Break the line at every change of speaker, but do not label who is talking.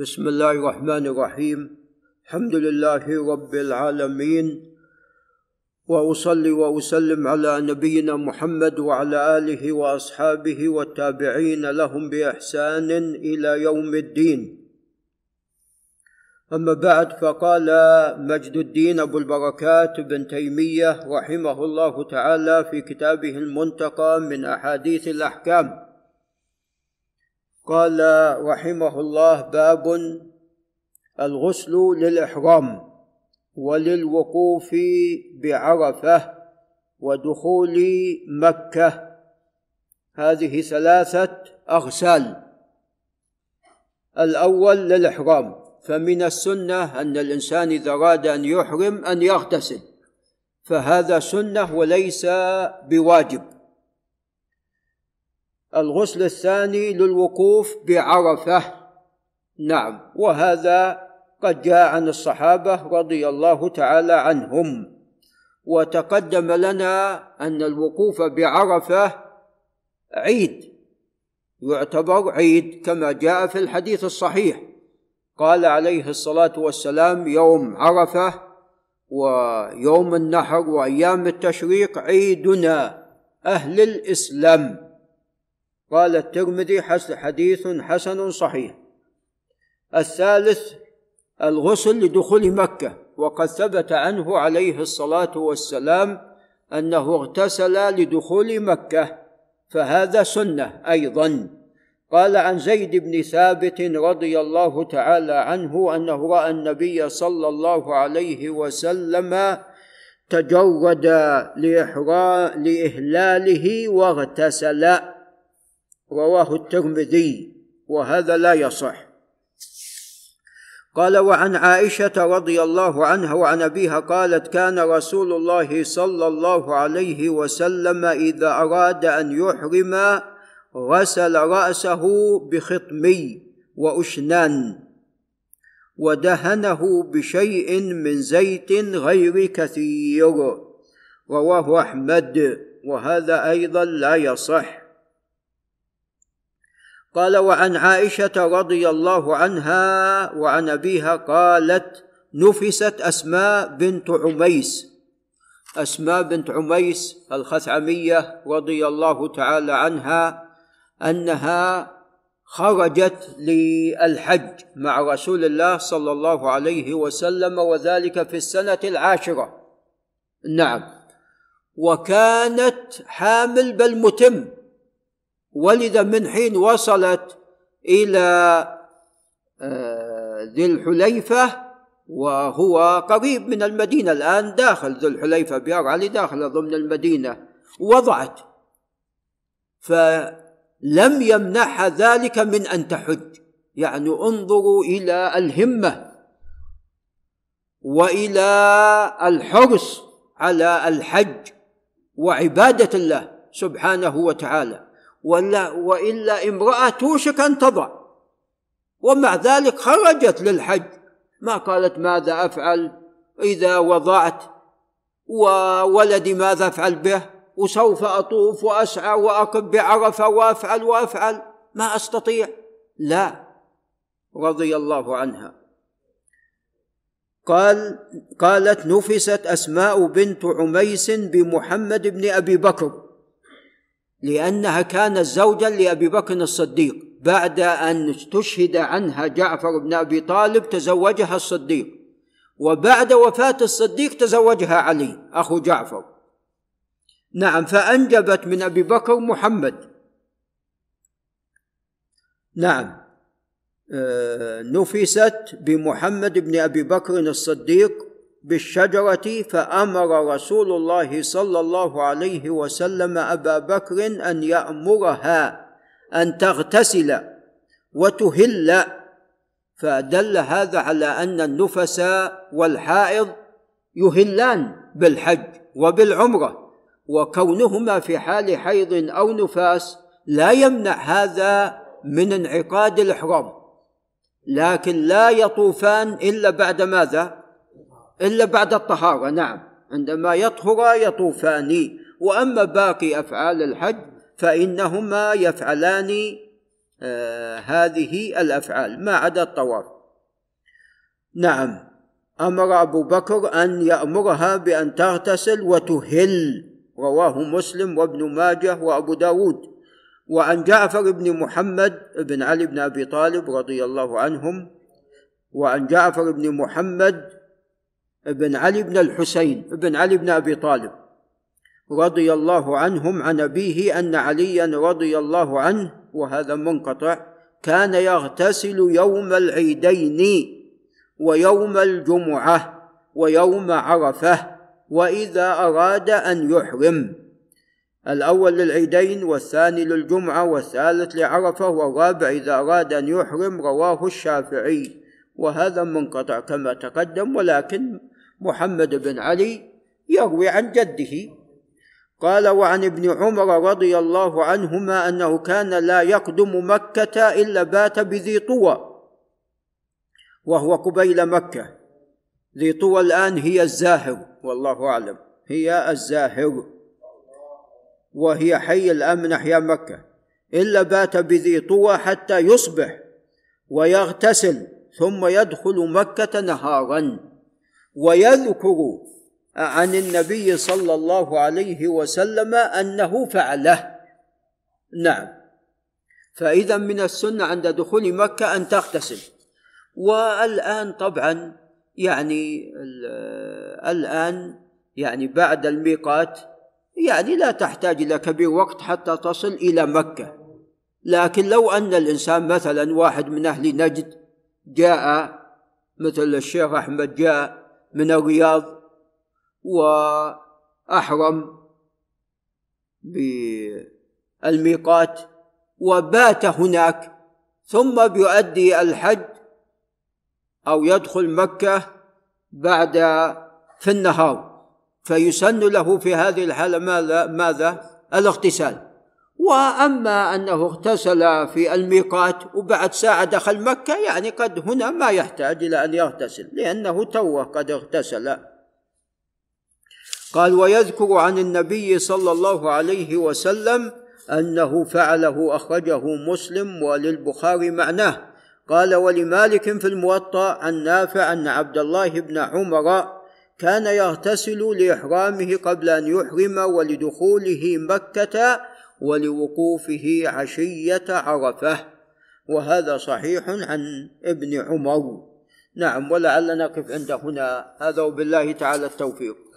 بسم الله الرحمن الرحيم. الحمد لله رب العالمين. وأصلي وأسلم على نبينا محمد وعلى آله وأصحابه والتابعين لهم بإحسان إلى يوم الدين. أما بعد فقال مجد الدين أبو البركات بن تيمية رحمه الله تعالى في كتابه المنتقى من أحاديث الأحكام. قال رحمه الله باب الغسل للإحرام وللوقوف بعرفة ودخول مكة. هذه ثلاثة أغسال. الأول للإحرام فمن السنة أن الإنسان إذا أراد أن يحرم أن يغتسل فهذا سنة وليس بواجب. الغسل الثاني للوقوف بعرفة. نعم وهذا قد جاء عن الصحابة رضي الله تعالى عنهم. وتقدم لنا أن الوقوف بعرفة عيد يعتبر عيد كما جاء في الحديث الصحيح. قال عليه الصلاة والسلام يوم عرفة ويوم النحر وأيام التشريق عيدنا أهل الإسلام. قال الترمذي حديث حسن صحيح. الثالث الغسل لدخول مكة وقد ثبت عنه عليه الصلاة والسلام أنه اغتسل لدخول مكة فهذا سنة أيضا. قال عن زيد بن ثابت رضي الله تعالى عنه أنه رأى النبي صلى الله عليه وسلم تجرد لإهلاله واغتسل. رواه الترمذي وهذا لا يصح. قال وعن عائشة رضي الله عنها وعن أبيها قالت كان رسول الله صلى الله عليه وسلم إذا أراد أن يحرم غسل رأسه بخطمي وأشنان ودهنه بشيء من زيت غير كثير. رواه أحمد وهذا أيضا لا يصح. قال وعن عائشة رضي الله عنها وعن أبيها قالت نفست أسماء بنت عميس. أسماء بنت عميس الخثعميه رضي الله تعالى عنها أنها خرجت للحج مع رسول الله صلى الله عليه وسلم وذلك في السنة العاشرة. نعم. وكانت حامل بل متم. ولذا من حين وصلت إلى آه، ذي الحليفة وهو قريب من المدينة الآن داخل ذي الحليفة بيار علي داخل ضمن المدينة. وضعت. فلم يمنعها ذلك من أن تحج. يعني انظروا إلى الهمة وإلى الحرص على الحج وعبادة الله سبحانه وتعالى. ولا وإلا امرأة توشك أن تضع. ومع ذلك خرجت للحج. ما قالت ماذا أفعل إذا وضعت؟ وولدي ماذا أفعل به؟ وسوف أطوف وأسعى وأقف بعرفة وأفعل وأفعل. ما أستطيع؟ لا. رضي الله عنها. قال قالت نفست أسماء بنت عميس بمحمد بن أبي بكر. لأنها كانت زوجا لأبي بكر الصديق بعد أن استشهد عنها جعفر بن أبي طالب تزوجها الصديق. وبعد وفاة الصديق تزوجها علي أخو جعفر. نعم فأنجبت من أبي بكر محمد. نعم. آه، نفست بمحمد بن أبي بكر الصديق بالشجرة فأمر رسول الله صلى الله عليه وسلم أبا بكر أن يأمرها أن تغتسل وتهل. فدل هذا على أن النفس والحائض يهلان بالحج وبالعمرة وكونهما في حال حيض أو نفاس لا يمنع هذا من انعقاد الإحرام. لكن لا يطوفان إلا بعد ماذا؟ إلا بعد الطهارة نعم. عندما يطهر يطوفان. وأما باقي أفعال الحج فإنهما يفعلان آه هذه الأفعال ما عدا الطواف. نعم. أمر أبو بكر أن يأمرها بأن تغتسل وتهل. رواه مسلم وابن ماجه وأبو داود. وعن جعفر بن محمد بن علي بن أبي طالب رضي الله عنهم. وعن جعفر بن محمد بن علي بن الحسين بن علي بن أبي طالب رضي الله عنهم عن أبيه أن عليا رضي الله عنه وهذا منقطع كان يغتسل يوم العيدين ويوم الجمعة ويوم عرفة وإذا أراد أن يحرم الأول للعيدين والثاني للجمعة والثالث لعرفة والرابع إذا أراد أن يحرم رواه الشافعي وهذا منقطع كما تقدم ولكن محمد بن علي يروي عن جده. قال وعن ابن عمر رضي الله عنهما أنه كان لا يقدم مكة إلا بات بذي طوى وهو قبيل مكة. ذي طوى الآن هي الزاهر والله أعلم هي الزاهر وهي حي الان من احياء مكة. إلا بات بذي طوى حتى يصبح ويغتسل ثم يدخل مكة نهارا. ويذكر عن النبي صلى الله عليه وسلم أنه فعله. نعم. فإذا من السنة عند دخول مكة أن تغتسل. والآن طبعا يعني الآن يعني بعد الميقات يعني لا تحتاج إلى كبير وقت حتى تصل إلى مكة. لكن لو أن الإنسان مثلا واحد من أهل نجد جاء مثل الشيخ أحمد جاء من الرياض وأحرم بالميقات وبات هناك ثم بيؤدي الحج أو يدخل مكة بعد في النهار. فيسن له في هذه الحالة ماذا؟ ماذا؟ الاغتسال. وأما أنه اغتسل في الميقات وبعد ساعة دخل مكة يعني قد هنا ما يحتاج إلى أن يغتسل لأنه توه قد اغتسل. قال ويذكر عن النبي صلى الله عليه وسلم أنه فعله أخرجه مسلم وللبخاري معناه. قال ولمالك في الموطأ عن نافع أن عبد الله بن عمر كان يغتسل لإحرامه قبل أن يحرم ولدخوله مكة ولوقوفه عشية عرفة وهذا صحيح عن ابن عمر. نعم ولعلنا نقف عند هنا. هذا وبالله تعالى التوفيق.